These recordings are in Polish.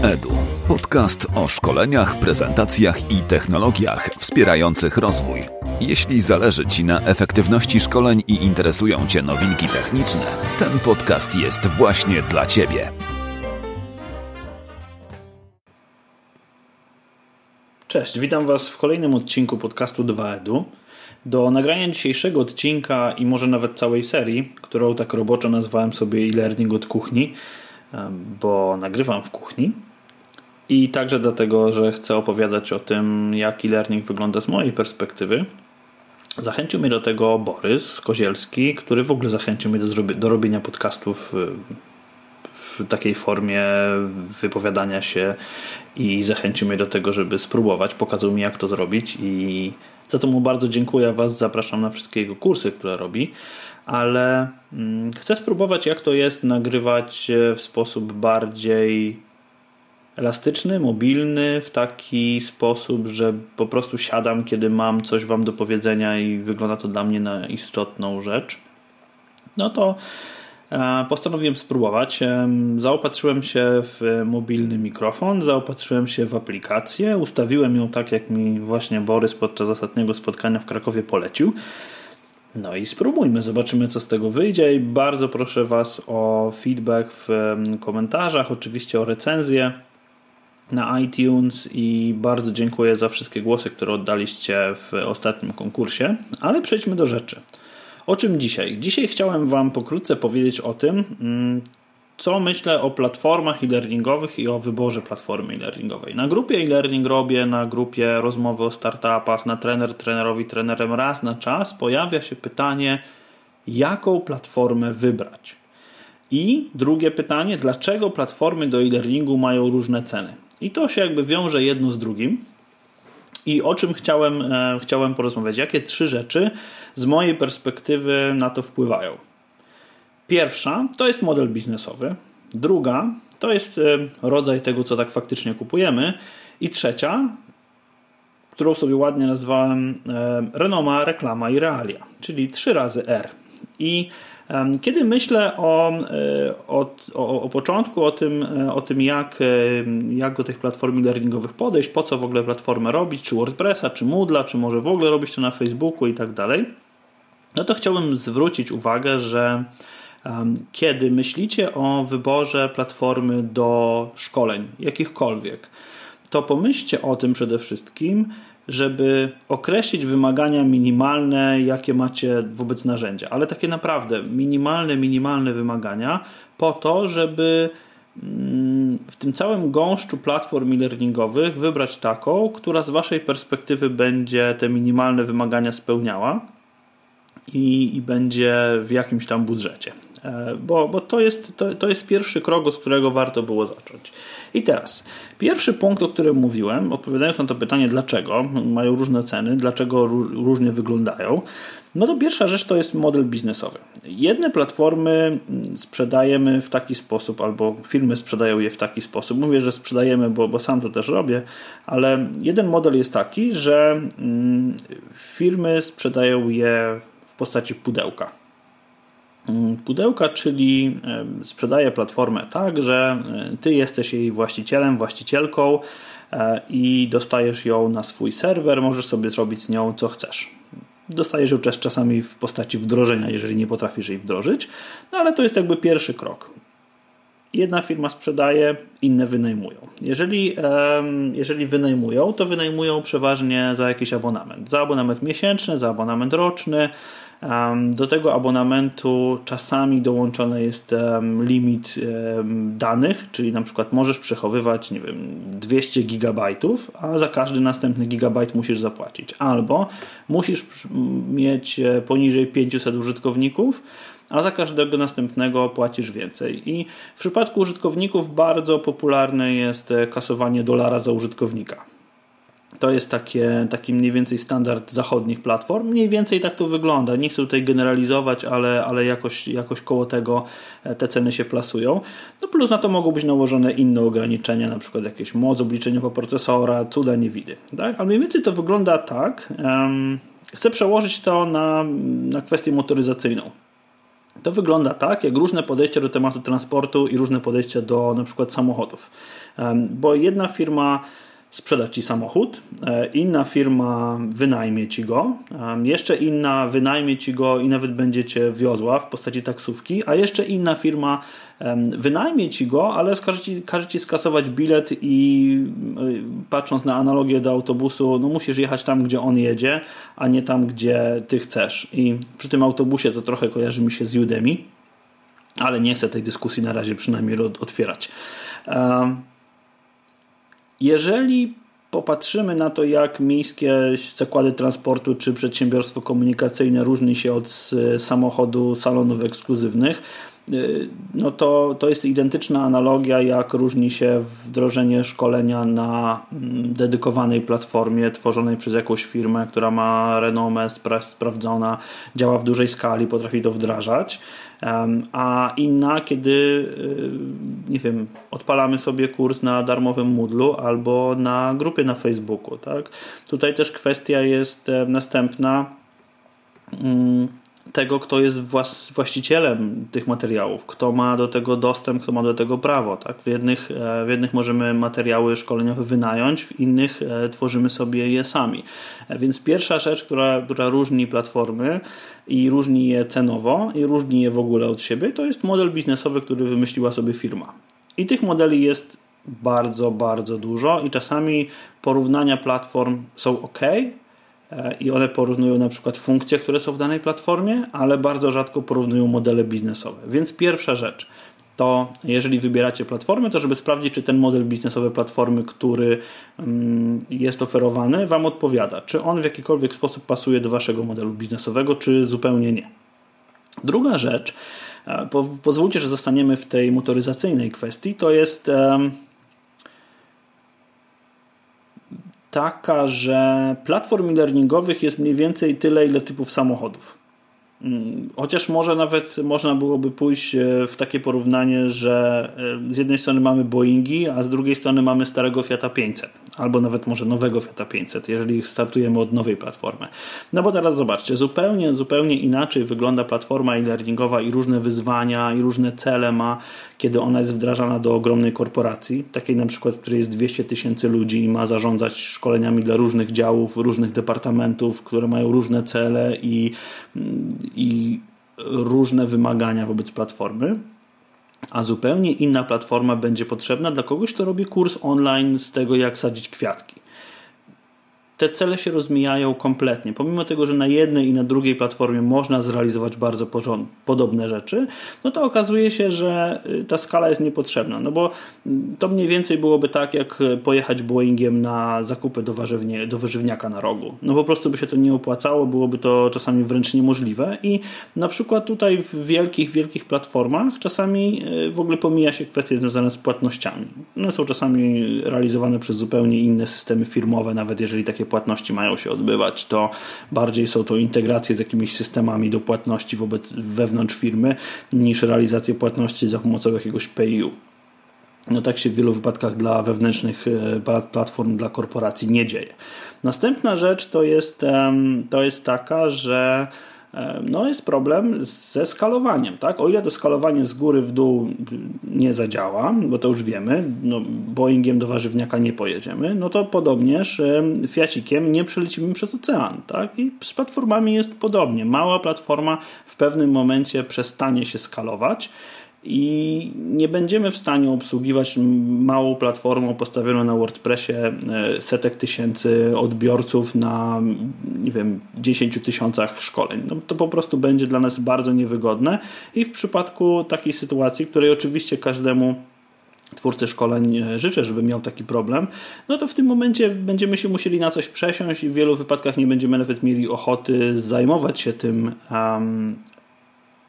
2EDU. Podcast o szkoleniach, prezentacjach i technologiach wspierających rozwój. Jeśli zależy Ci na efektywności szkoleń i interesują Cię nowinki techniczne, ten podcast jest właśnie dla Ciebie. Cześć, witam Was w kolejnym odcinku podcastu 2EDU. Do nagrania dzisiejszego odcinka i może nawet całej serii, którą tak roboczo nazwałem sobie e-learning od kuchni, bo nagrywam w kuchni. I także dlatego, że chcę opowiadać o tym, jak e-learning wygląda z mojej perspektywy. Zachęcił mnie do tego Borys Kozielski, który w ogóle zachęcił mnie do, do robienia podcastów w takiej formie wypowiadania się i zachęcił mnie do tego, żeby spróbować. Pokazał mi, jak to zrobić i za to mu bardzo dziękuję. Was zapraszam na wszystkie jego kursy, które robi ale mm, chcę spróbować, jak to jest nagrywać w sposób bardziej elastyczny, mobilny, w taki sposób, że po prostu siadam, kiedy mam coś Wam do powiedzenia i wygląda to dla mnie na istotną rzecz. No to e, postanowiłem spróbować. Zaopatrzyłem się w mobilny mikrofon, zaopatrzyłem się w aplikację, ustawiłem ją tak, jak mi właśnie Borys podczas ostatniego spotkania w Krakowie polecił. No i spróbujmy, zobaczymy co z tego wyjdzie i bardzo proszę Was o feedback w komentarzach, oczywiście o recenzję na iTunes i bardzo dziękuję za wszystkie głosy, które oddaliście w ostatnim konkursie, ale przejdźmy do rzeczy. O czym dzisiaj? Dzisiaj chciałem Wam pokrótce powiedzieć o tym, mm, co myślę o platformach e-learningowych i o wyborze platformy e-learningowej. Na grupie e-learning robię, na grupie rozmowy o startupach, na trener trenerowi trenerem raz na czas pojawia się pytanie, jaką platformę wybrać. I drugie pytanie, dlaczego platformy do e-learningu mają różne ceny? I to się jakby wiąże jedno z drugim. I o czym chciałem, e, chciałem porozmawiać? Jakie trzy rzeczy z mojej perspektywy na to wpływają? Pierwsza to jest model biznesowy. Druga to jest e, rodzaj tego, co tak faktycznie kupujemy. I trzecia, którą sobie ładnie nazwałem e, renoma, reklama i realia, czyli trzy razy R. I kiedy myślę o, e, o, o, o, początku, o tym, o tym jak, jak do tych platform learningowych podejść, po co w ogóle platformę robić, czy WordPressa, czy Moodla, czy może w ogóle robić to na Facebooku i tak dalej, no to chciałbym zwrócić uwagę, że kiedy myślicie o wyborze platformy do szkoleń, jakichkolwiek, to pomyślcie o tym przede wszystkim, żeby określić wymagania minimalne, jakie macie wobec narzędzia, ale takie naprawdę minimalne, minimalne wymagania, po to, żeby mm, w tym całym gąszczu platform e-learningowych wybrać taką, która z Waszej perspektywy będzie te minimalne wymagania spełniała i, i będzie w jakimś tam budżecie. E, bo, bo to, jest, to, to jest pierwszy krok, od którego warto było zacząć. I teraz, pierwszy punkt, o którym mówiłem, odpowiadając na to pytanie, dlaczego mają różne ceny, dlaczego różnie wyglądają, no to pierwsza rzecz to jest model biznesowy. Jedne platformy sprzedajemy w taki sposób, albo firmy sprzedają je w taki sposób. Mówię, że sprzedajemy, bo, bo sam to też robię, ale jeden model jest taki, że mm, firmy sprzedają je w postaci pudełka. Mm, pudełka, czyli sprzedaje platformę tak, że ty jesteś jej właścicielem, właścicielką e, i dostajesz ją na swój serwer, możesz sobie zrobić z nią co chcesz. Dostajesz ją też czasami w postaci wdrożenia, jeżeli nie potrafisz jej wdrożyć, no ale to jest jakby pierwszy krok. Jedna firma sprzedaje, inne wynajmują. Jeżeli, jeżeli wynajmują, to wynajmują przeważnie za jakiś abonament. Za abonament miesięczny, za abonament roczny, do tego abonamentu czasami dołączony jest limit danych, czyli na przykład możesz przechowywać nie wiem, 200 gigabajtów, a za każdy następny gigabajt musisz zapłacić. Albo musisz mieć e, poniżej 500 użytkowników, a za każdego następnego płacisz więcej. I w przypadku użytkowników bardzo popularne jest e, kasowanie dolara za użytkownika. To jest takie, taki mniej więcej standard zachodnich platform. Mniej więcej tak to wygląda. Nie chcę tutaj generalizować, ale, ale jakoś, jakoś koło tego e, te ceny się plasują. No plus na to mogą być nałożone inne ograniczenia, na przykład jakieś moc obliczeniowa procesora, cuda niewidy. Tak? Ale mniej więcej to wygląda tak. Um, chcę przełożyć to na, na kwestię motoryzacyjną. To wygląda tak, jak różne podejścia do tematu transportu i różne podejścia do na przykład samochodów. Bo jedna firma sprzeda ci samochód, e, inna firma wynajmie ci go, jeszcze inna wynajmie ci go i nawet będzie cię wiozła w postaci taksówki, a jeszcze inna firma wynajmie ci go, ale każe ci, każe ci skasować bilet i e, patrząc na analogię do autobusu, no musisz jechać tam, gdzie on jedzie, a nie tam, gdzie ty chcesz. I przy tym autobusie to trochę kojarzy mi się z Udemy, ale nie chcę tej dyskusji na razie przynajmniej otwierać. Jeżeli popatrzymy na to, jak miejskie zakłady transportu czy przedsiębiorstwo komunikacyjne różni się od samochodu salonów ekskluzywnych, no to, to jest identyczna analogia, jak różni się wdrożenie szkolenia na mm, dedykowanej platformie tworzonej przez jakąś firmę, która ma renomę, spra sprawdzona, działa w dużej skali, potrafi to wdrażać a inna, kiedy y, nie wiem, odpalamy sobie kurs na darmowym Moodlu albo na grupie na Facebooku. Tak? Tutaj też kwestia jest następna mm, tego, kto jest właścicielem tych materiałów, kto ma do tego dostęp, kto ma do tego prawo. Tak? W, jednych, e, w jednych możemy materiały szkoleniowe wynająć, w innych e, tworzymy sobie je sami. E, więc pierwsza rzecz, która, która różni platformy i różni je cenowo i różni je w ogóle od siebie, to jest model biznesowy, który wymyśliła sobie firma. I tych modeli jest bardzo, bardzo dużo i czasami porównania platform są ok, i one porównują na przykład funkcje, które są w danej platformie, ale bardzo rzadko porównują modele biznesowe. Więc pierwsza rzecz to jeżeli wybieracie platformę, to żeby sprawdzić, czy ten model biznesowy platformy, który mm, jest oferowany, Wam odpowiada. Czy on w jakikolwiek sposób pasuje do Waszego modelu biznesowego, czy zupełnie nie. Druga rzecz, e, pozwólcie, że zostaniemy w tej motoryzacyjnej kwestii, to jest taka, że platform e-learningowych jest mniej więcej tyle, ile typów samochodów. Mm, chociaż może nawet można byłoby pójść e, w takie porównanie, że e, z jednej strony mamy Boeingi, a z drugiej strony mamy starego Fiata 500, albo nawet może nowego Fiata 500, jeżeli startujemy od nowej platformy. No bo teraz zobaczcie, zupełnie, zupełnie inaczej wygląda platforma e-learningowa i różne wyzwania i różne cele ma, kiedy ona jest wdrażana do ogromnej korporacji, takiej na przykład, w której jest 200 tysięcy ludzi i ma zarządzać szkoleniami dla różnych działów, różnych departamentów, które mają różne cele i i różne wymagania wobec platformy, a zupełnie inna platforma będzie potrzebna dla kogoś, kto robi kurs online z tego, jak sadzić kwiatki te cele się rozmijają kompletnie. Pomimo tego, że na jednej i na drugiej platformie można zrealizować bardzo podobne rzeczy, no to okazuje się, że y, ta skala jest niepotrzebna. No bo mm, to mniej więcej byłoby tak, jak pojechać Boeingiem na zakupy do, warzywnie, do warzywniaka na rogu. No po prostu by się to nie opłacało, byłoby to czasami wręcz niemożliwe i na przykład tutaj w wielkich, wielkich platformach czasami y, w ogóle pomija się kwestie związane z płatnościami. One są czasami realizowane przez zupełnie inne systemy firmowe, nawet jeżeli takie płatności mają się odbywać, to bardziej są to integracje z jakimiś systemami do płatności wobec, wewnątrz firmy niż realizacje płatności za pomocą jakiegoś PayU. No tak się w wielu wypadkach dla wewnętrznych e, platform, dla korporacji nie dzieje. Następna rzecz to jest, to jest taka, że no jest problem ze skalowaniem. Tak? O ile to skalowanie z góry w dół nie zadziała, bo to już wiemy, no Boeingiem do warzywniaka nie pojedziemy, no to podobnież Fiacikiem nie przelecimy przez ocean. Tak? I z platformami jest podobnie. Mała platforma w pewnym momencie przestanie się skalować i nie będziemy w stanie obsługiwać małą platformą postawioną na WordPressie e, setek tysięcy odbiorców na nie wiem, 10 tysiącach szkoleń. No, to po prostu będzie dla nas bardzo niewygodne i w przypadku takiej sytuacji, której oczywiście każdemu twórcy szkoleń e, życzę, żeby miał taki problem, no to w tym momencie będziemy się musieli na coś przesiąść i w wielu wypadkach nie będziemy nawet mieli ochoty zajmować się tym um,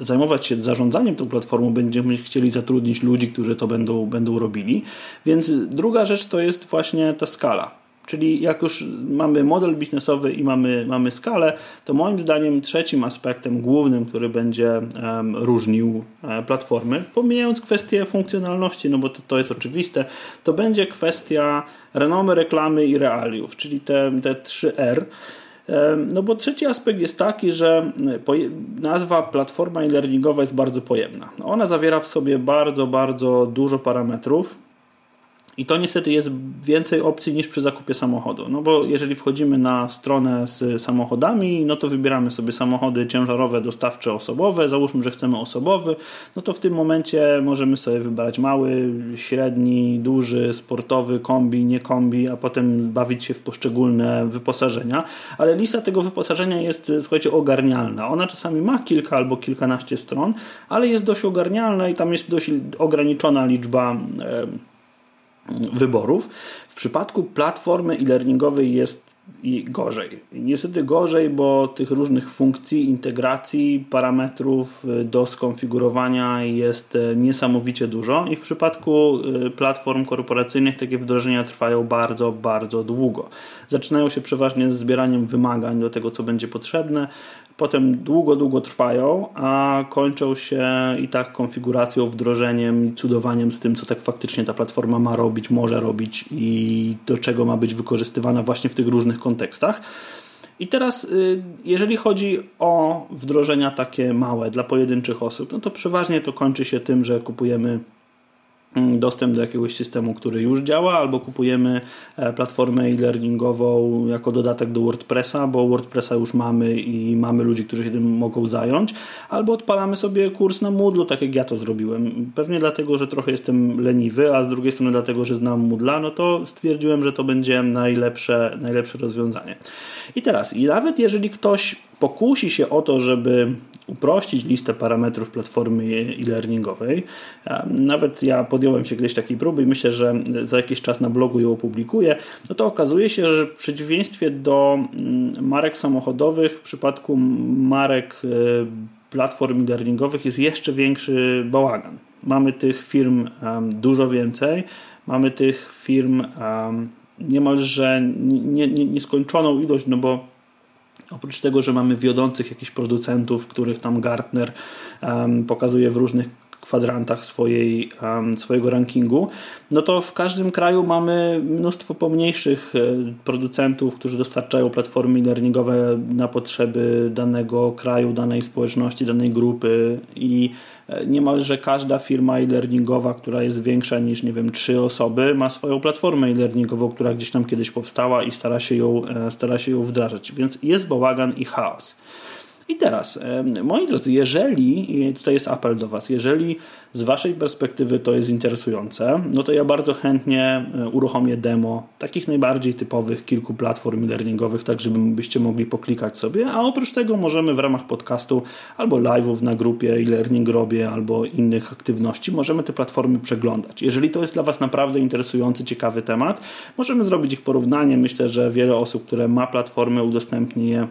zajmować się zarządzaniem tą platformą, będziemy chcieli zatrudnić ludzi, którzy to będą, będą robili. Więc druga rzecz to jest właśnie ta skala. Czyli jak już mamy model biznesowy i mamy, mamy skalę, to moim zdaniem trzecim aspektem głównym, który będzie um, różnił e, platformy, pomijając kwestię funkcjonalności, no bo to, to jest oczywiste, to będzie kwestia renomy, reklamy i realiów, czyli te, te 3 R. No bo trzeci aspekt jest taki, że nazwa platforma e-learningowa jest bardzo pojemna. Ona zawiera w sobie bardzo, bardzo dużo parametrów, i to niestety jest więcej opcji niż przy zakupie samochodu. No bo jeżeli wchodzimy na stronę z samochodami, no to wybieramy sobie samochody ciężarowe, dostawcze, osobowe. Załóżmy, że chcemy osobowy, no to w tym momencie możemy sobie wybrać mały, średni, duży, sportowy, kombi, nie kombi, a potem bawić się w poszczególne wyposażenia. Ale lista tego wyposażenia jest, słuchajcie, ogarnialna. Ona czasami ma kilka albo kilkanaście stron, ale jest dość ogarnialna i tam jest dość ograniczona liczba wyborów. W przypadku platformy e-learningowej jest gorzej. Niestety gorzej, bo tych różnych funkcji, integracji, parametrów y, do skonfigurowania jest y, niesamowicie dużo i w przypadku y, platform korporacyjnych takie wdrożenia trwają bardzo, bardzo długo. Zaczynają się przeważnie z zbieraniem wymagań do tego, co będzie potrzebne, potem długo, długo trwają, a kończą się i tak konfiguracją, wdrożeniem i cudowaniem z tym, co tak faktycznie ta platforma ma robić, może robić i do czego ma być wykorzystywana właśnie w tych różnych kontekstach. I teraz, y, jeżeli chodzi o wdrożenia takie małe dla pojedynczych osób, no to przeważnie to kończy się tym, że kupujemy dostęp do jakiegoś systemu, który już działa, albo kupujemy e, platformę e-learningową jako dodatek do WordPressa, bo WordPressa już mamy i mamy ludzi, którzy się tym mogą zająć, albo odpalamy sobie kurs na Moodle, tak jak ja to zrobiłem. Pewnie dlatego, że trochę jestem leniwy, a z drugiej strony dlatego, że znam Moodla, no to stwierdziłem, że to będzie najlepsze, najlepsze rozwiązanie. I teraz, i nawet jeżeli ktoś pokusi się o to, żeby uprościć listę parametrów platformy e-learningowej. Nawet ja podjąłem się kiedyś takiej próby i myślę, że za jakiś czas na blogu ją opublikuję. No to okazuje się, że w przeciwieństwie do mm, marek samochodowych, w przypadku marek e, platform e-learningowych jest jeszcze większy bałagan. Mamy tych firm dużo więcej, mamy tych firm niemalże nieskończoną ilość, no bo Oprócz tego, że mamy wiodących jakichś producentów, których tam Gartner um, pokazuje w różnych kwadrantach swojej, swojego rankingu, no to w każdym kraju mamy mnóstwo pomniejszych e, producentów, którzy dostarczają platformy learningowe na potrzeby danego kraju, danej społeczności, danej grupy i e, niemalże każda firma e-learningowa, która jest większa niż, nie wiem, trzy osoby, ma swoją platformę e-learningową, która gdzieś tam kiedyś powstała i stara się ją, e, stara się ją wdrażać. Więc jest bałagan i chaos. I teraz, moi drodzy, jeżeli, tutaj jest apel do Was, jeżeli z Waszej perspektywy to jest interesujące, no to ja bardzo chętnie e, uruchomię demo takich najbardziej typowych kilku platform e-learningowych, tak żebyście mogli poklikać sobie, a oprócz tego możemy w ramach podcastu albo live'ów na grupie e-learning robię, albo innych aktywności, możemy te platformy przeglądać. Jeżeli to jest dla Was naprawdę interesujący, ciekawy temat, możemy zrobić ich porównanie. Myślę, że wiele osób, które ma platformy, udostępni je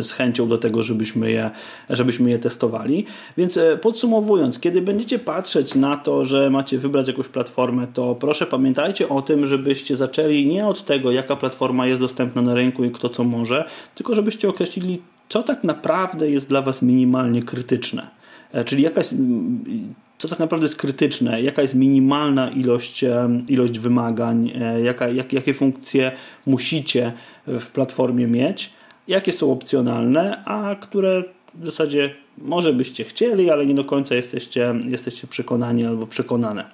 z chęcią do tego, żebyśmy je, żebyśmy je testowali. Więc e, podsumowując, kiedy będziecie patrzeć na to, że macie wybrać jakąś platformę, to proszę pamiętajcie o tym, żebyście zaczęli nie od tego, jaka platforma jest dostępna na rynku i kto co może, tylko żebyście określili, co tak naprawdę jest dla Was minimalnie krytyczne. E, czyli jaka jest, co tak naprawdę jest krytyczne, jaka jest minimalna ilość, ilość wymagań, jaka, jak, jakie funkcje musicie w platformie mieć jakie są opcjonalne, a które w zasadzie może byście chcieli, ale nie do końca jesteście, jesteście przekonani albo przekonane.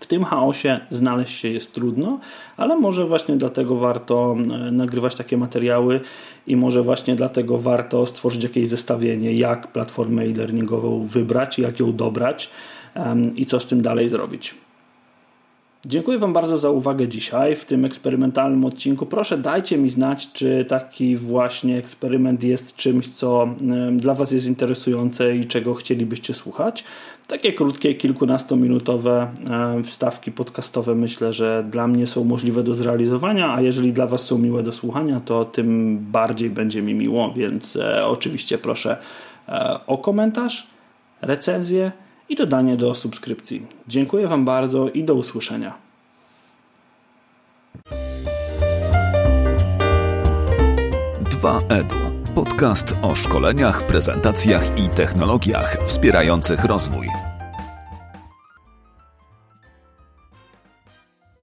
W tym chaosie znaleźć się jest trudno, ale może właśnie dlatego warto e, nagrywać takie materiały i może właśnie dlatego warto stworzyć jakieś zestawienie, jak platformę e-learningową wybrać, jak ją dobrać i co z tym dalej zrobić. Dziękuję Wam bardzo za uwagę dzisiaj w tym eksperymentalnym odcinku. Proszę dajcie mi znać, czy taki właśnie eksperyment jest czymś, co dla Was jest interesujące i czego chcielibyście słuchać. Takie krótkie, kilkunastominutowe wstawki podcastowe myślę, że dla mnie są możliwe do zrealizowania, a jeżeli dla Was są miłe do słuchania, to tym bardziej będzie mi miło, więc e, oczywiście proszę e, o komentarz, recenzję i dodanie do subskrypcji. Dziękuję Wam bardzo i do usłyszenia. Edu. Podcast o szkoleniach, prezentacjach i technologiach wspierających rozwój.